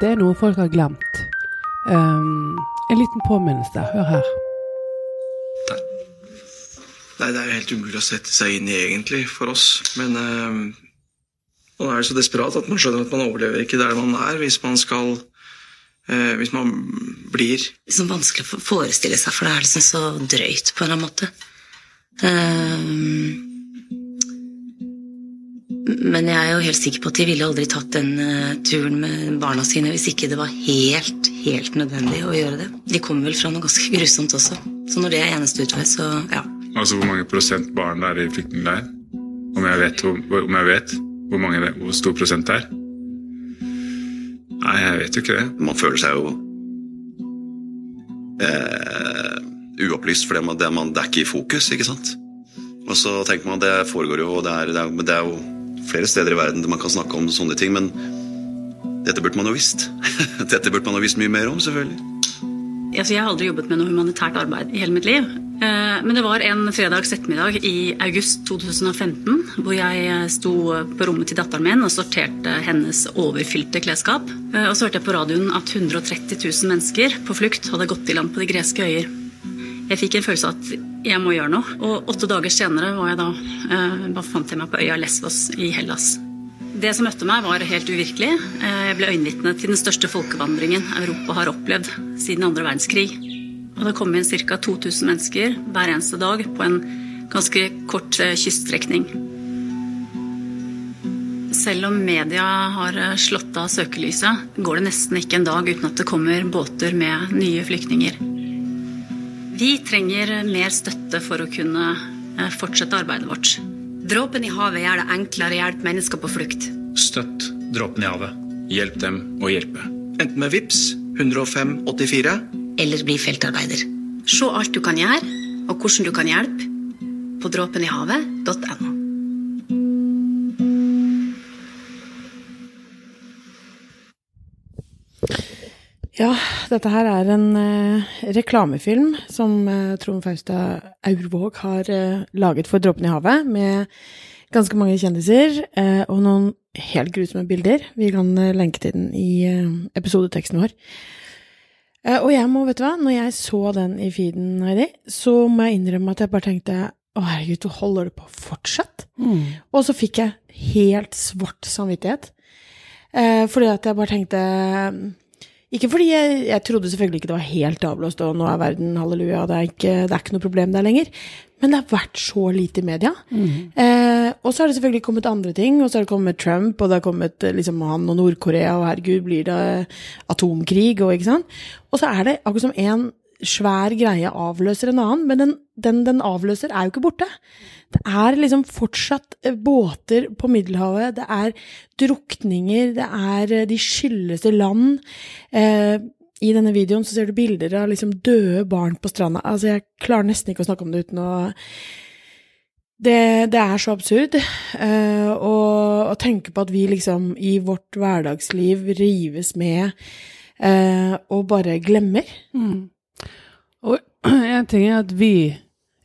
Det er noe folk har glemt. Um, en liten påminnelse. Hør her. Nei. Nei, det er jo helt umulig å sette seg inn i egentlig for oss. Men uh, man er så desperat at man skjønner at man overlever ikke der man er hvis man skal uh, Hvis man blir Liksom vanskelig å forestille seg, for det er liksom så drøyt på en eller annen måte. Uh, men jeg er jo helt sikker på at de ville aldri tatt den uh, turen med barna sine hvis ikke det var helt, helt nødvendig å gjøre det. De kommer vel fra noe ganske grusomt også. Så når det er eneste utvei, så ja. Altså hvor mange prosent barn det er i flyktningleir? Om jeg vet, om jeg vet hvor, mange, hvor stor prosent det er? Nei, jeg vet jo ikke det. Man føler seg jo eh, uopplyst, for det, det, man, det er ikke i fokus, ikke sant? Og så tenker man at det foregår jo, og det er, det er, det er jo flere steder i verden man kan snakke om sånne ting, men dette burde man jo visst. Dette burde man jo visst mye mer om, selvfølgelig. Altså, jeg har aldri jobbet med noe humanitært arbeid i hele mitt liv. Eh, men det var en fredags ettermiddag i august 2015 hvor jeg sto på rommet til datteren min og sorterte hennes overfylte klesskap. Eh, og så hørte jeg på radioen at 130 000 mennesker på flukt hadde gått i land på de greske øyer. Jeg fikk en følelse av at jeg må gjøre noe. Og åtte dager senere var jeg da, eh, fant jeg meg på øya Lesvos i Hellas. Det som møtte meg, var helt uvirkelig. Eh, jeg ble øyenvitne til den største folkevandringen Europa har opplevd siden andre verdenskrig. Og det kom inn ca. 2000 mennesker hver eneste dag på en ganske kort eh, kyststrekning. Selv om media har eh, slått av søkelyset, går det nesten ikke en dag uten at det kommer båter med nye flyktninger. Vi trenger mer støtte for å kunne eh, fortsette arbeidet vårt. Dråpen i havet gjør det enklere å hjelpe mennesker på flukt. Støtt Dråpen i havet. Hjelp dem å hjelpe. Enten med VIPS 10584 Eller bli feltarbeider. Se alt du kan gjøre, og hvordan du kan hjelpe, på dråpenihavet.no. Ja, dette her er en uh, reklamefilm som uh, Trond Faustad Aurvåg har uh, laget for Dråpen i havet, med ganske mange kjendiser og noen helt grusomme bilder. Vi kan lenke til den i episodeteksten vår. og jeg må, vet du hva, når jeg så den i feeden, Heidi, så må jeg innrømme at jeg bare tenkte å herregud, du holder det på fortsatt? Mm. Og så fikk jeg helt svart samvittighet. fordi at jeg bare tenkte ikke fordi jeg, jeg, trodde selvfølgelig ikke det var helt avblåst, og nå er verden halleluja, det er ikke, det er ikke noe problem der lenger. Men det har vært så lite i media. Mm. Eh, og så har det selvfølgelig kommet andre ting. Og så har det kommet Trump, og det har kommet eh, liksom, han og Nord-Korea, og herregud, blir det atomkrig, og ikke sant. Og så er det akkurat som en svær greie avløser en annen, men den, den, den avløser er jo ikke borte. Det er liksom fortsatt eh, båter på Middelhavet, det er drukninger, det er eh, de skyldeste land. Eh, I denne videoen så ser du bilder av liksom døde barn på stranda. Altså, jeg klarer nesten ikke å snakke om det uten å det, det, er så absurd uh, å, å, tenke på at vi liksom i vårt hverdagsliv rives med uh, og bare glemmer. Mm. Og en ting er at vi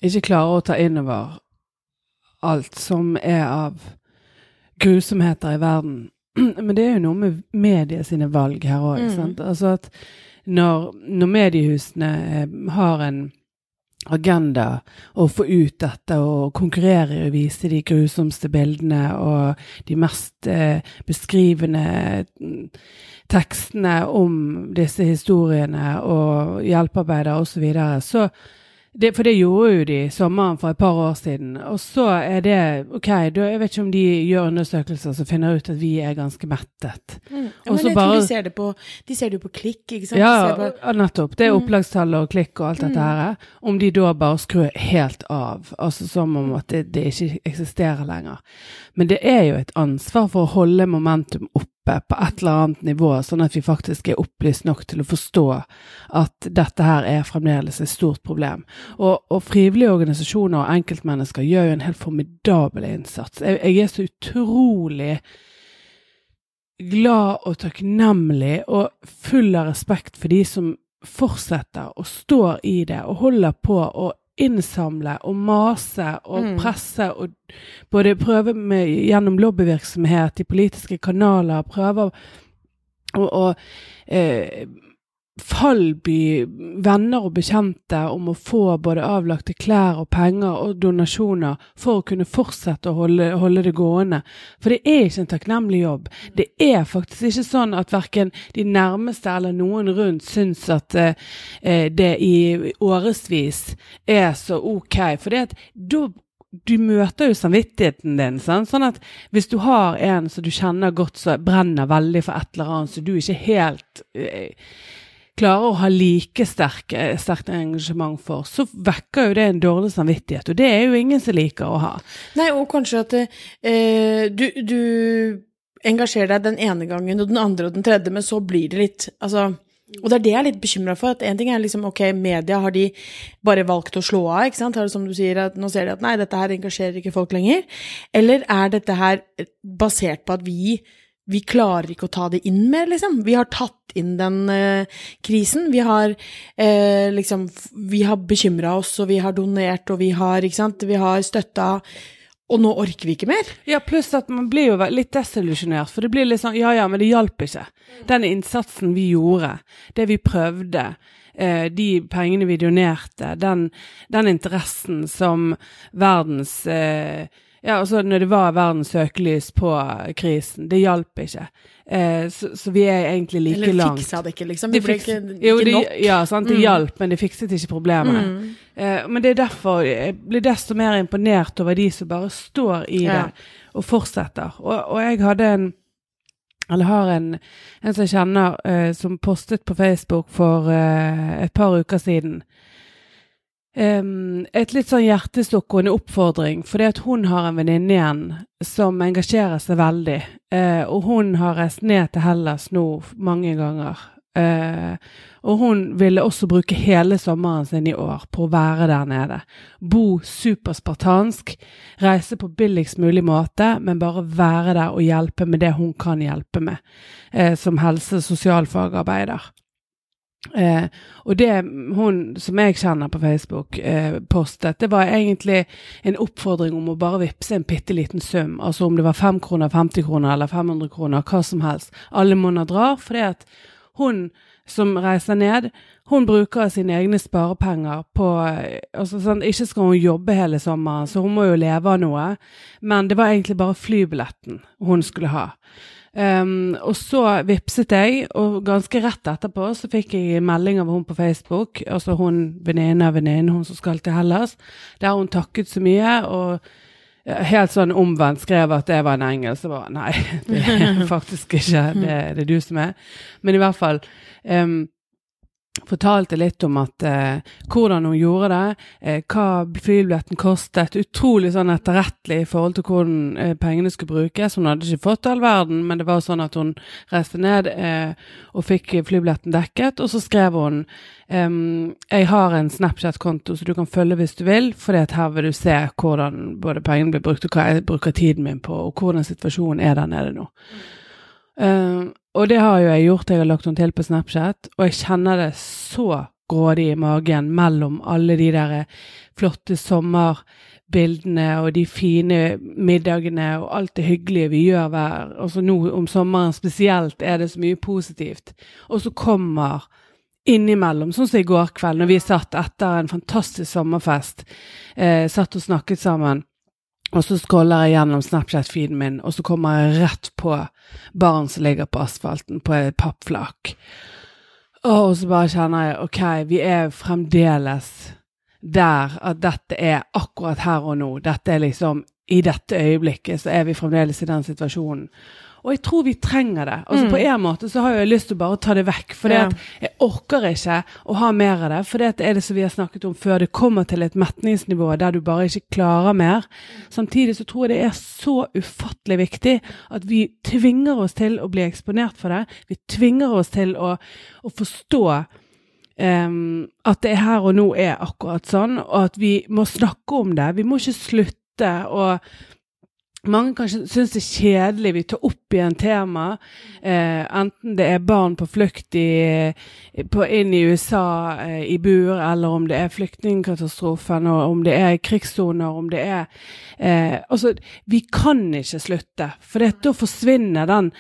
ikke klarer å ta inn over alt som er av grusomheter i verden. Men det er jo noe med media sine valg her òg. Mm. Altså at når, når, mediehusene eh, har en agenda å få ut dette og konkurrere å vise de grusomste bildene og de mest eh, beskrivende mm, tekstene om disse historiene og hjelpearbeidere osv., så, videre, så det, for det gjorde jo de sommeren for et par år siden. Og så er det OK, da, jeg vet ikke om de gjør undersøkelser som finner ut at vi er ganske mettet. Mm. Ja, men jeg bare, tror de ser, det på, de ser det på klikk, ikke sant? Ja, bare, nettopp. Det er mm. opplagstall og klikk og alt dette mm. her. Om de da bare skrur helt av. Altså som om at det, det ikke eksisterer lenger. Men det er jo et ansvar for å holde momentum oppe oppe på et eller annet nivå, sånn at vi faktisk er opplyst nok til å forstå at dette her er fremdeles et stort problem. Og, og frivillige organisasjoner og enkeltmennesker gjør jo en helt formidabel innsats. Jeg, jeg er så utrolig glad og takknemlig og full av respekt for de som fortsetter og står i det og holder på og innsamle og mase og mm. presse og både prøve med, gjennom lobbyvirksomhet i politiske kanaler, prøve å å eh, fallby venner og bekjente om å få både avlagte klær og penger og donasjoner for å kunne fortsette å holde, holde det gående. For det er ikke en takknemlig jobb. Det er faktisk ikke sånn at verken de nærmeste eller noen rundt syns at eh, eh det i årevis er så ok. For det at da du møter jo samvittigheten din. Sant? Sånn at hvis du har en som du kjenner godt som brenner veldig for et eller annet, så du ikke helt eh, klarer å ha like sterkt sterkt engasjement for, så vekker jo det en dårlig samvittighet. Og det er jo ingen som liker å ha. Nei, og kanskje at eh, du, du engasjerer deg den ene gangen og den andre og den tredje, men så blir det litt Altså og det er det jeg er litt bekymra for. at en ting er liksom, ok, Media har de bare valgt å slå av. ikke sant? Har det som du sier, at Nå ser de at nei, dette her engasjerer ikke folk lenger. Eller er dette her basert på at vi vi klarer ikke å ta det inn mer, liksom. Vi har tatt inn den eh, krisen. Vi har eh, liksom Vi har bekymra oss, og vi har donert, og vi har, ikke sant, vi har støtta og nå orker vi ikke mer. Ja, pluss at man blir jo litt desillusjonert. For det blir litt sånn ja ja, men det hjalp ikke. Den innsatsen vi gjorde, det vi prøvde, eh, de pengene vi donerte, den, den interessen som verdens eh, ja, altså når det var verdens søkelys på krisen. Det hjalp ikke. Eh, så, så, vi er egentlig like langt. Eller fiksa det ikke, liksom. Det ble ikke, jo, ikke nok. ja, sant, det mm. hjalp, men det fikset ikke problemene. Mm. Eh, men det er derfor jeg blir desto mer imponert over de som bare står i ja. det og fortsetter. Og, og, jeg hadde en eller har en, en som jeg kjenner, eh, som postet på Facebook for eh, et par uker siden Um, et litt sånn hjertesukk oppfordring, fordi at hun har en venninne igjen som engasjerer seg veldig. Uh, og hun har reist ned til Hellas nå mange ganger. Uh, og hun ville også bruke hele sommeren sin i år på å være der nede. Bo superspartansk, reise på billigst mulig måte, men bare være der og hjelpe med det hun kan hjelpe med, uh, som helse- og sosialfagarbeider. Eh, og det hun som jeg kjenner på Facebook eh, postet, det var egentlig en oppfordring om å bare vippse en bitte liten sum. Altså om det var 5 kroner, 50 kroner eller 500 kroner, hva som helst. Alle måneder drar. fordi at hun som reiser ned, hun bruker sine egne sparepenger på eh, altså sånn, Ikke skal hun jobbe hele sommeren, så hun må jo leve av noe. Men det var egentlig bare flybilletten hun skulle ha. Um, og så vipset jeg, og ganske rett etterpå så fikk jeg melding av hun på Facebook, altså hun venninnen av venninnen, hun som skal til Hellas, der hun takket så mye. og helt sånn omvendt skrev at det var en engel, så var nei, det er faktisk ikke det, det er du som er. Men i hvert fall um, fortalte litt om at eh, hvordan hun gjorde det, eh, hva flybilletten kostet. Utrolig sånn etterrettelig i forhold til hvordan eh, pengene skulle brukes. Hun hadde ikke fått all verden, men det var sånn at hun reiste ned eh, og fikk flybilletten dekket. Og så skrev hun jeg har en Snapchat-konto så du kan følge hvis du vil, for her vil du se hvordan både pengene blir brukt, og hva jeg bruker tiden min på, og hvordan situasjonen er der nede nå. Uh, og det har jo jeg gjort, jeg har lagt henne til på Snapchat, og jeg kjenner det så grådig i magen mellom alle de der flotte sommerbildene og de fine middagene og alt det hyggelige vi gjør hver Altså nå om sommeren spesielt er det så mye positivt. Og så kommer innimellom, sånn som i går kveld, når vi satt etter en fantastisk sommerfest, eh, satt og snakket sammen og så scroller jeg gjennom Snapchat-feeden min, og så kommer jeg rett på barn som ligger på asfalten på et pappflak. Og så bare kjenner jeg ok, vi er fremdeles der at dette er akkurat her og nå. Dette er liksom I dette øyeblikket så er vi fremdeles i den situasjonen. Og jeg tror vi trenger det. Altså mm. På en måte så har jeg lyst til å bare ta det vekk. For ja. Orker ikke å ha mer av det. For det er det som vi har snakket om før. Det kommer til et metningsnivå der du bare ikke klarer mer. Samtidig så tror jeg det er så ufattelig viktig at vi tvinger oss til å bli eksponert for det. Vi tvinger oss til å, å forstå um, at det her og nå er akkurat sånn, og at vi må snakke om det. Vi må ikke slutte å mange kanskje syns det er kjedelig vi tar opp igjen tema, eh, enten det er barn på flukt i, på, inn i USA eh, i bur, eller om det er flyktningkatastrofen, og om det er krigssoner, om det er eh, Altså, vi kan ikke slutte, for da forsvinner den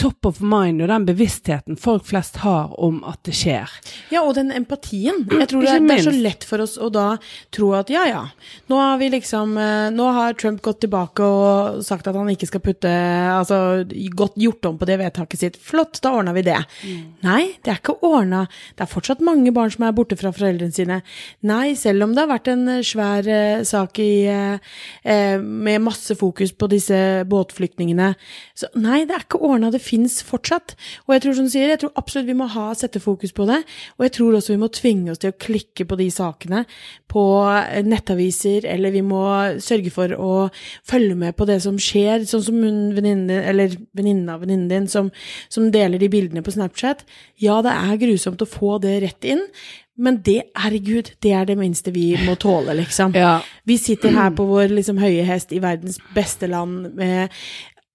top of mind og den bevisstheten folk flest har om at det skjer. Ja, og den empatien. Jeg tror det er, det er så lett for oss å da tro at ja, ja, nå har vi liksom eh, Nå har Trump gått tilbake og sagt at han ikke skal putte Altså godt gjort om på det vedtaket sitt. Flott, da ordna vi det. Nei, det er ikke ordna. Det er fortsatt mange barn som er borte fra foreldrene sine. Nei, selv om det har vært en eh, svær eh, sak i eh, eh, med masse fokus på disse båtflyktningene. Så nei, det er ikke ordna. Det fins fortsatt. Og jeg tror som du sier, jeg tror absolutt vi må ha, sette fokus på det. Og jeg tror også vi må tvinge oss til å klikke på de sakene på eh, nettaviser, eller vi må sørge for å følge med på det som skjer, sånn som hun venninnen eller venninnen av venninnen din, som, som deler de bildene på Snapchat. Ja, det er grusomt å få det rett inn. Men det, herregud, det er det minste vi må tåle, liksom. Ja. Vi sitter her på vår liksom, høye hest i verdens beste land med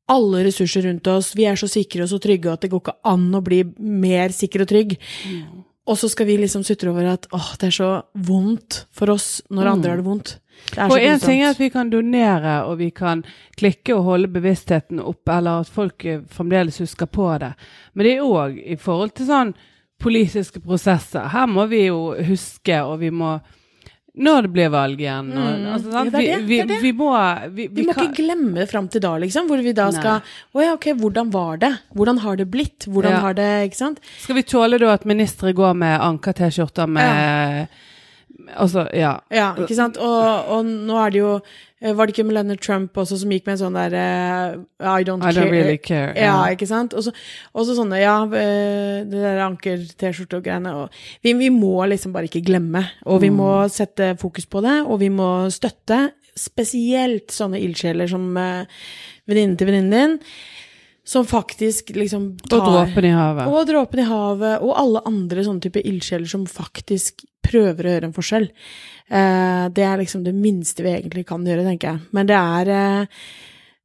alle ressurser rundt oss. Vi er så sikre og så trygge at det går ikke an å bli mer sikker og trygg. Og så skal vi liksom sutre over at åh, det er så vondt for oss når andre har det vondt. Det Og én en ting er at vi kan donere, og vi kan klikke og holde bevisstheten oppe, eller at folk eh, fremdeles husker på det. Men det er òg i forhold til sånn politiske prosesser. Her må vi jo huske, og vi må Når det blir valg igjen. Og, Mm. altså, sant? Ja, det det, vi, vi, vi må Vi, Vi må kan- ikke glemme fram til da, liksom, hvor vi da skal Å ja, ok, hvordan var det? Hvordan har det blitt? Hvordan Ja. har det Ikke sant? Skal vi tåle da at ministre går med anker-T-skjorter med Altså, ja. Ja, ikke sant? Og, og nå er det jo eh, Var det ikke Melania Trump også som gikk med en sånn der eh, I don't I care. don't really care. Ja, ikke sant? Og så sånne, ja, eh, det der anker-T-skjorte og greiene. Og vi, vi må liksom bare ikke glemme. Og vi må Mm. sette fokus på det, og vi må støtte spesielt sånne ildsjeler som venninnen til venninnen din, som faktisk liksom Og dråpen i havet. og dråpen i havet, og alle andre sånne type ildsjeler som faktisk prøver å gjøre en forskjell. Eh, det er liksom det minste vi egentlig kan gjøre, tenker jeg. Men det er, eh,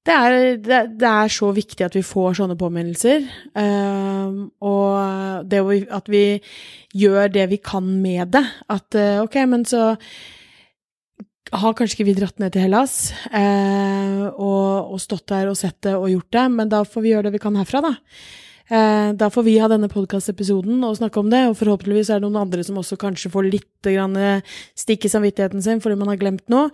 det er, det, det er så viktig at vi får sånne påminnelser. eh, og det at vi gjør det vi kan med det. At eh, ok, men så har kanskje ikke vi dratt ned til Hellas eh, og, og stått der og sett det og gjort det, men da får vi gjøre det vi kan herfra, da. Eh, da får vi ha denne podkastepisoden og snakke om det, og forhåpentligvis er det noen andre som også kanskje får litt eh, stikk i samvittigheten sin fordi man har glemt noe.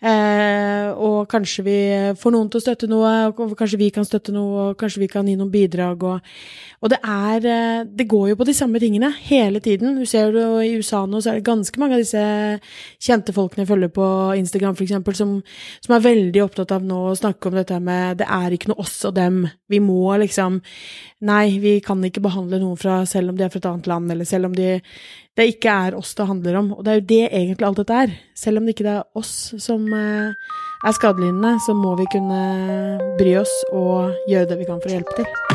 Eh, og kanskje vi får noen til å støtte noe, og kanskje vi kan støtte noe, og kanskje vi kan gi noen bidrag. Og, og det er Det går jo på de samme tingene hele tiden. Du ser jo i USA nå, så er det ganske mange av disse kjente folkene jeg følger på Instagram, eksempel, som, som er veldig opptatt av nå å snakke om dette med det er ikke noe oss og dem. Vi må liksom Nei, vi kan ikke behandle noen fra selv om de er fra et annet land, eller selv om de det ikke er oss det handler om. Og det er jo det egentlig alt dette er. Selv om det ikke er oss som eh, er skadelidende, så må vi kunne bry oss og gjøre det vi kan for å hjelpe til.